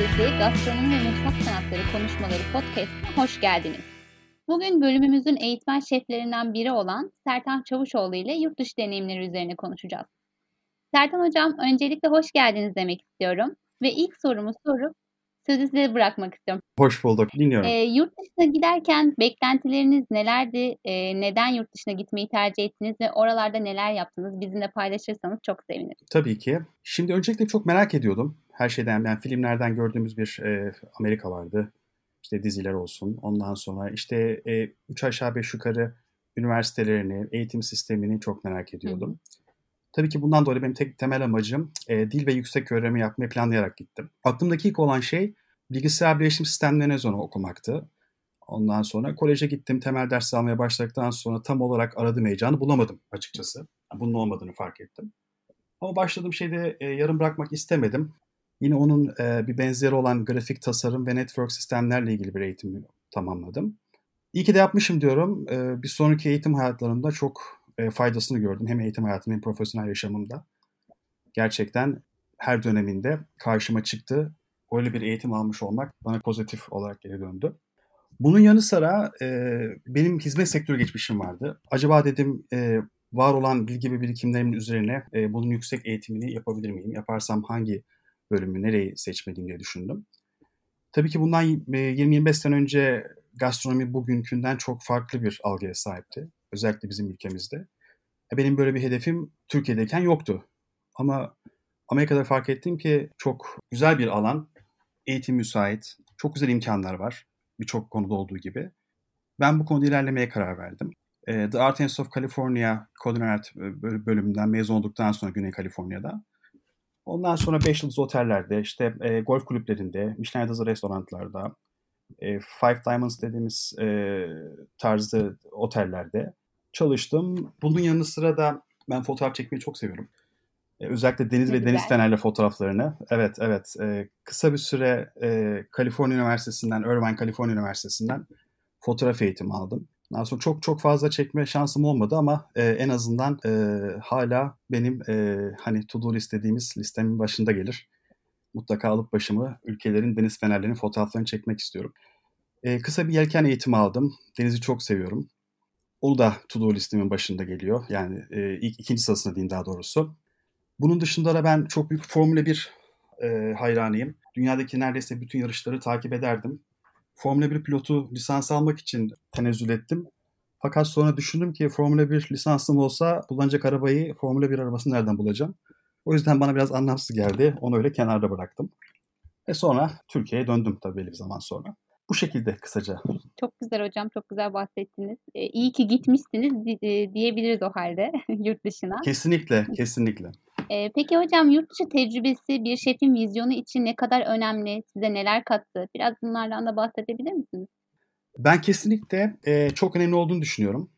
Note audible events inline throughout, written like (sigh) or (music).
Üniversitesi Gastronomi ve Mutfak Sanatları Konuşmaları Podcast'ına hoş geldiniz. Bugün bölümümüzün eğitmen şeflerinden biri olan Sertan Çavuşoğlu ile yurt dışı deneyimleri üzerine konuşacağız. Sertan Hocam öncelikle hoş geldiniz demek istiyorum ve ilk sorumu sorup sözü size bırakmak istiyorum. Hoş bulduk, dinliyorum. E, yurt dışına giderken beklentileriniz nelerdi? E, neden yurt dışına gitmeyi tercih ettiniz ve oralarda neler yaptınız? Bizimle paylaşırsanız çok sevinirim. Tabii ki. Şimdi öncelikle çok merak ediyordum. Her şeyden, yani filmlerden gördüğümüz bir e, Amerika vardı. İşte diziler olsun. Ondan sonra işte e, üç aşağı beş yukarı üniversitelerini, eğitim sistemini çok merak ediyordum. Hı. Tabii ki bundan dolayı benim tek temel amacım e, dil ve yüksek öğrenimi yapmayı planlayarak gittim. Aklımdaki ilk olan şey bilgisayar bilişim sistemlerine zonu okumaktı. Ondan sonra koleje gittim, temel ders almaya başladıktan sonra tam olarak aradığım heyecanı bulamadım açıkçası. Bunun olmadığını fark ettim. Ama başladığım şeyde e, yarım bırakmak istemedim. Yine onun e, bir benzeri olan grafik tasarım ve network sistemlerle ilgili bir eğitimi tamamladım. İyi ki de yapmışım diyorum. E, bir sonraki eğitim hayatlarımda çok e, faydasını gördüm. Hem eğitim hayatım hem profesyonel yaşamımda. Gerçekten her döneminde karşıma çıktı. Öyle bir eğitim almış olmak bana pozitif olarak geri döndü. Bunun yanı sıra e, benim hizmet sektörü geçmişim vardı. Acaba dedim e, var olan bilgi ve birikimlerimin üzerine e, bunun yüksek eğitimini yapabilir miyim? Yaparsam hangi bölümü nereyi seçmeliyim diye düşündüm. Tabii ki bundan 20-25 sene önce gastronomi bugünkünden çok farklı bir algıya sahipti. Özellikle bizim ülkemizde. E, benim böyle bir hedefim Türkiye'deyken yoktu. Ama Amerika'da fark ettim ki çok güzel bir alan, eğitim müsait, çok güzel imkanlar var birçok konuda olduğu gibi. Ben bu konuda ilerlemeye karar verdim. E, The Art of California Culinary Art bölümünden mezun olduktan sonra Güney Kaliforniya'da. Ondan sonra 5 yıldız otellerde, işte e, golf kulüplerinde, Michelin yıldızlı restoranlarda, e, Five Diamonds dediğimiz e, tarzı otellerde çalıştım. Bunun yanı sıra da ben fotoğraf çekmeyi çok seviyorum. E, özellikle deniz ne ve güzel. deniz fenerli fotoğraflarını. Evet, evet. E, kısa bir süre e, Kaliforniya Üniversitesi'nden, Irvine Kaliforniya Üniversitesi'nden fotoğraf eğitimi aldım. Daha sonra çok çok fazla çekme şansım olmadı ama e, en azından e, hala benim e, hani to do istediğimiz listemin başında gelir. Mutlaka alıp başımı ülkelerin deniz fenerlerinin fotoğraflarını çekmek istiyorum. E, kısa bir yelken eğitimi aldım. Denizi çok seviyorum. O da to do listemin başında geliyor. Yani e, ilk ikinci sırasında diyeyim daha doğrusu. Bunun dışında da ben çok büyük Formula 1 e, hayranıyım. Dünyadaki neredeyse bütün yarışları takip ederdim. Formula 1 pilotu lisans almak için tenezzül ettim. Fakat sonra düşündüm ki Formula 1 lisansım olsa kullanacak arabayı Formula 1 arabasını nereden bulacağım? O yüzden bana biraz anlamsız geldi. Onu öyle kenarda bıraktım. Ve sonra Türkiye'ye döndüm tabii belli bir zaman sonra. Bu şekilde kısaca. Çok güzel hocam, çok güzel bahsettiniz. E, iyi ki gitmişsiniz e, diyebiliriz o halde (laughs) yurt dışına. Kesinlikle, kesinlikle. E, peki hocam yurt dışı tecrübesi bir şefin vizyonu için ne kadar önemli? Size neler kattı? Biraz bunlardan da bahsedebilir misiniz? Ben kesinlikle e, çok önemli olduğunu düşünüyorum.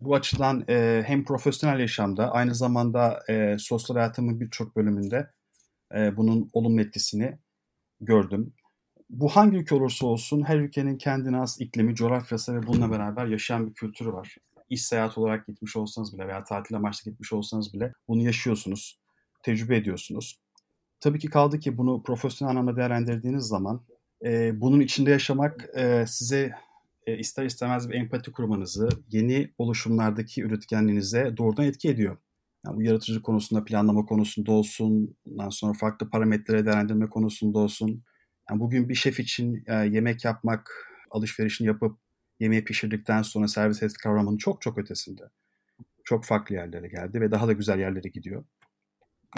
Bu açıdan e, hem profesyonel yaşamda aynı zamanda e, sosyal hayatımın birçok bölümünde e, bunun olumlu etkisini gördüm. Bu hangi ülke olursa olsun her ülkenin kendine has iklimi, coğrafyası ve bununla beraber yaşayan bir kültürü var. İş seyahat olarak gitmiş olsanız bile veya tatil amaçlı gitmiş olsanız bile bunu yaşıyorsunuz, tecrübe ediyorsunuz. Tabii ki kaldı ki bunu profesyonel anlamda değerlendirdiğiniz zaman e, bunun içinde yaşamak e, size e, ister istemez bir empati kurmanızı, yeni oluşumlardaki üretkenliğinize doğrudan etki ediyor. Yani bu yaratıcı konusunda, planlama konusunda olsun, ondan sonra farklı parametrelere değerlendirme konusunda olsun. Yani bugün bir şef için e, yemek yapmak, alışverişini yapıp yemeği pişirdikten sonra servis et kavramının çok çok ötesinde. Çok farklı yerlere geldi ve daha da güzel yerlere gidiyor.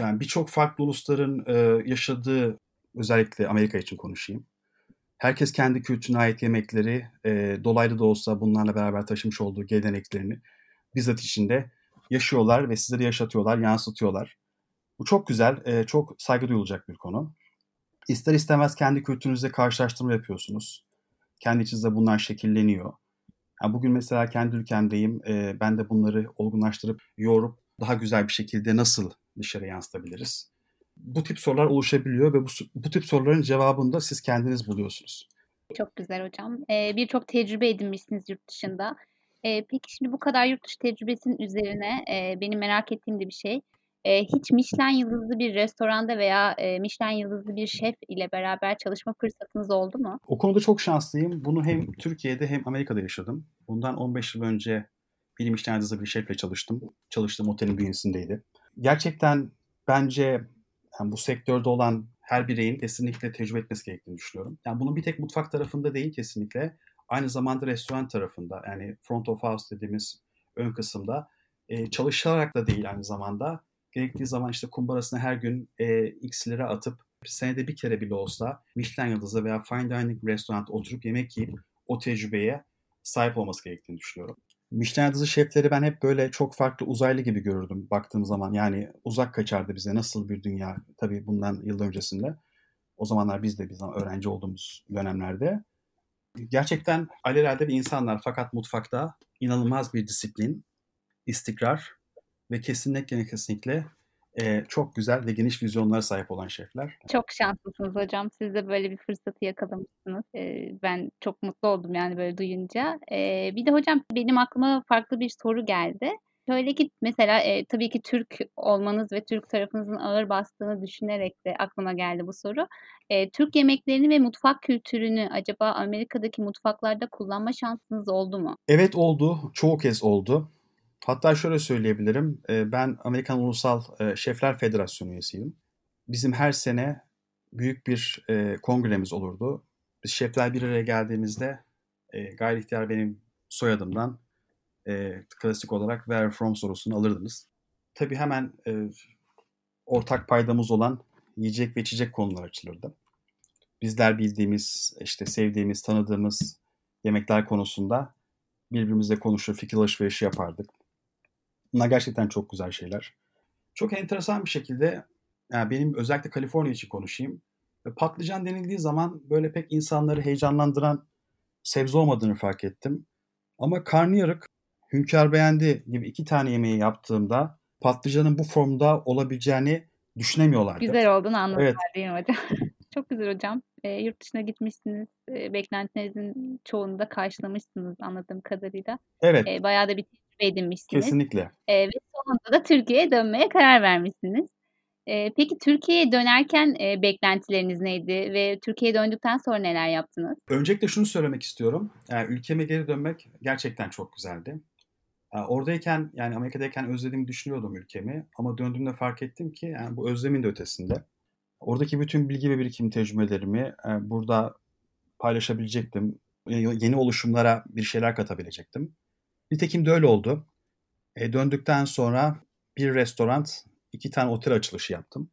Yani birçok farklı ulusların e, yaşadığı, özellikle Amerika için konuşayım herkes kendi kültürüne ait yemekleri e, dolaylı da olsa bunlarla beraber taşımış olduğu geleneklerini bizzat içinde yaşıyorlar ve sizlere yaşatıyorlar, yansıtıyorlar. Bu çok güzel, e, çok saygı duyulacak bir konu. İster istemez kendi kültürünüzle karşılaştırma yapıyorsunuz. Kendi içinizde bunlar şekilleniyor. Yani bugün mesela kendi ülkemdeyim. E, ben de bunları olgunlaştırıp, yoğurup daha güzel bir şekilde nasıl dışarı yansıtabiliriz? bu tip sorular oluşabiliyor ve bu, bu tip soruların cevabını da siz kendiniz buluyorsunuz. Çok güzel hocam. Ee, Birçok tecrübe edinmişsiniz yurt dışında. Ee, peki şimdi bu kadar yurt dışı tecrübesinin üzerine e, benim merak ettiğim de bir şey. Eee, hiç Michelin yıldızlı bir restoranda veya, eee, Michelin yıldızlı bir şef ile beraber çalışma fırsatınız oldu mu? O konuda çok şanslıyım. Bunu hem Türkiye'de hem Amerika'da yaşadım. Bundan 15 yıl önce bir Michelin yıldızlı bir şefle çalıştım. Çalıştığım otelin bünyesindeydi. Gerçekten bence yani bu sektörde olan her bireyin kesinlikle tecrübe etmesi gerektiğini düşünüyorum. Yani bunun bir tek mutfak tarafında değil kesinlikle. Aynı zamanda restoran tarafında yani front of house dediğimiz ön kısımda e, çalışarak da değil aynı zamanda. Gerektiği zaman işte kumbarasına her gün e, x lira atıp senede bir kere bile olsa Michelin yıldızı veya fine dining restoranda oturup yemek yiyip o tecrübeye sahip olması gerektiğini düşünüyorum. Michelin yıldızı şefleri ben hep böyle çok farklı uzaylı gibi görürdüm baktığım zaman. Yani uzak kaçardı bize nasıl bir dünya tabii bundan yıl öncesinde. O zamanlar biz de biz öğrenci olduğumuz dönemlerde. Gerçekten alelade bir insanlar fakat mutfakta inanılmaz bir disiplin, istikrar ve kesinlikle kesinlikle e, çok güzel ve geniş vizyonlara sahip olan şefler. Çok şanslısınız hocam. Siz de böyle bir fırsatı yakalamışsınız. E, ben çok mutlu oldum yani böyle duyunca. E, bir de hocam benim aklıma farklı bir soru geldi. Şöyle ki mesela e, tabii ki Türk olmanız ve Türk tarafınızın ağır bastığını düşünerek de aklıma geldi bu soru. E, Türk yemeklerini ve mutfak kültürünü acaba Amerika'daki mutfaklarda kullanma şansınız oldu mu? Evet oldu. Çoğu kez oldu. Hatta şöyle söyleyebilirim. Ben Amerikan Ulusal Şefler Federasyonu üyesiyim. Bizim her sene büyük bir kongremiz olurdu. Biz şefler bir araya geldiğimizde gayri ihtiyar benim soyadımdan klasik olarak where from sorusunu alırdınız. Tabii hemen ortak paydamız olan yiyecek ve içecek konular açılırdı. Bizler bildiğimiz, işte sevdiğimiz, tanıdığımız yemekler konusunda birbirimizle konuşur, fikir alışverişi yapardık. Bunlar gerçekten çok güzel şeyler. Çok enteresan bir şekilde yani benim özellikle Kaliforniya için konuşayım. Patlıcan denildiği zaman böyle pek insanları heyecanlandıran sebze olmadığını fark ettim. Ama karnıyarık, hünkâr beğendi gibi iki tane yemeği yaptığımda patlıcanın bu formda olabileceğini düşünemiyorlardı. Güzel olduğunu anladılar evet. değil mi hocam? (laughs) Çok güzel hocam. E, yurt dışına gitmişsiniz. E, beklentinizin çoğunu da karşılamışsınız anladığım kadarıyla. Evet. E, bayağı da bir edinmişsiniz. Kesinlikle. E, ve sonunda da Türkiye'ye dönmeye karar vermişsiniz. E, peki Türkiye'ye dönerken e, beklentileriniz neydi ve Türkiye'ye döndükten sonra neler yaptınız? Öncelikle şunu söylemek istiyorum. Yani ülkeme geri dönmek gerçekten çok güzeldi. Oradayken yani Amerika'dayken özlediğimi düşünüyordum ülkemi ama döndüğümde fark ettim ki yani bu özlemin de ötesinde. Oradaki bütün bilgi ve birikim tecrübelerimi burada paylaşabilecektim. Yeni oluşumlara bir şeyler katabilecektim. Nitekim de öyle oldu. E, döndükten sonra bir restoran, iki tane otel açılışı yaptım.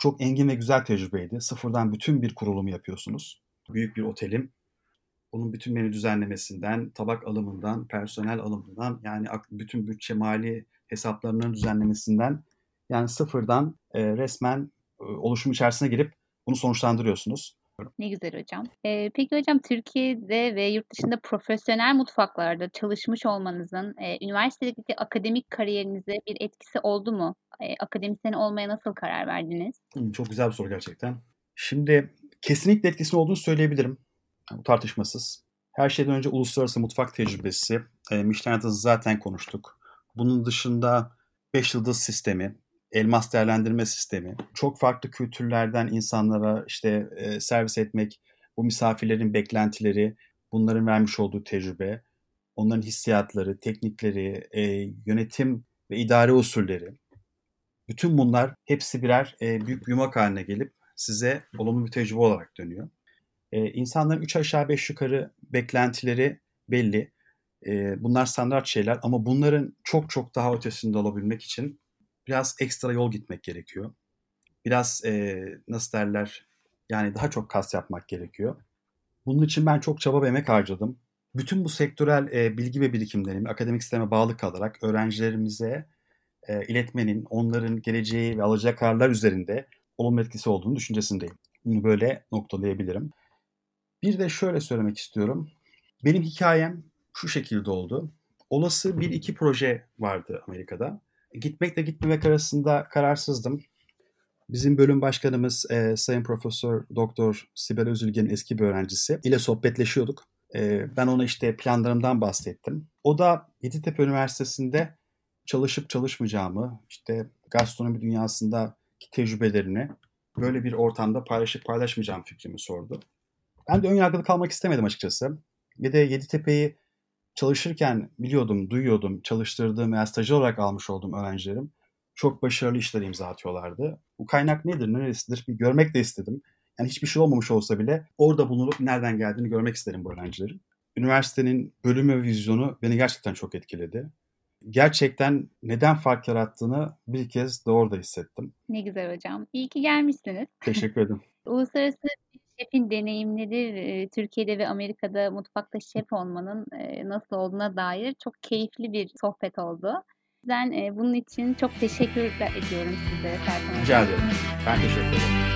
Çok engin ve güzel tecrübeydi. Sıfırdan bütün bir kurulumu yapıyorsunuz. Büyük bir otelim. Bunun bütün menü düzenlemesinden, tabak alımından, personel alımından yani bütün bütçe mali hesaplarının düzenlemesinden yani sıfırdan e, resmen e, oluşum içerisine girip bunu sonuçlandırıyorsunuz. Ne güzel hocam. Ee, peki hocam Türkiye'de ve yurt dışında profesyonel mutfaklarda çalışmış olmanızın e, üniversitedeki akademik kariyerinize bir etkisi oldu mu? E, akademisyen olmaya nasıl karar verdiniz? çok güzel bir soru gerçekten. Şimdi kesinlikle etkisi olduğunu söyleyebilirim. Bu tartışmasız. Her şeyden önce uluslararası mutfak tecrübesi. E, Michelin zaten konuştuk. Bunun dışında 5 yıldız sistemi, elmas değerlendirme sistemi, çok farklı kültürlerden insanlara işte e, servis etmek, bu misafirlerin beklentileri, bunların vermiş olduğu tecrübe, onların hissiyatları, teknikleri, e, yönetim ve idare usulleri, bütün bunlar hepsi birer e, büyük yumak haline gelip size olumlu bir tecrübe olarak dönüyor. E, insanların üç aşağı beş yukarı beklentileri belli. E, bunlar standart şeyler ama bunların çok çok daha ötesinde olabilmek için biraz ekstra yol gitmek gerekiyor. Biraz e, nasıl derler yani daha çok kas yapmak gerekiyor. Bunun için ben çok çaba ve emek harcadım. Bütün bu sektörel e, bilgi ve birikimlerimi akademik sisteme bağlı kalarak öğrencilerimize e, iletmenin, onların geleceği ve alacağı kararlar üzerinde olumlu etkisi olduğunu düşüncesindeyim. Bunu böyle noktalayabilirim. Bir de şöyle söylemek istiyorum. Benim hikayem şu şekilde oldu. Olası bir iki proje vardı Amerika'da gitmekle gitmemek arasında kararsızdım. Bizim bölüm başkanımız e, Sayın Profesör Doktor Sibel Özülgen'in eski bir öğrencisi ile sohbetleşiyorduk. E, ben ona işte planlarımdan bahsettim. O da Yeditepe Üniversitesi'nde çalışıp çalışmayacağımı, işte gastronomi dünyasındaki tecrübelerini böyle bir ortamda paylaşıp paylaşmayacağım fikrimi sordu. Ben de ön yargılı kalmak istemedim açıkçası. Bir de Yeditepe'yi çalışırken biliyordum, duyuyordum, çalıştırdığım veya stajyer olarak almış olduğum öğrencilerim çok başarılı işler imza atıyorlardı. Bu kaynak nedir, neresidir bir görmek de istedim. Yani hiçbir şey olmamış olsa bile orada bulunup nereden geldiğini görmek isterim bu öğrencilerin. Üniversitenin bölümü ve vizyonu beni gerçekten çok etkiledi. Gerçekten neden fark yarattığını bir kez de orada hissettim. Ne güzel hocam. İyi ki gelmişsiniz. Teşekkür ederim. (laughs) Uluslararası şefin deneyimleri Türkiye'de ve Amerika'da mutfakta şef olmanın nasıl olduğuna dair çok keyifli bir sohbet oldu. Ben bunun için çok teşekkür ediyorum size Serkan Rica ederim. Ben teşekkür ederim.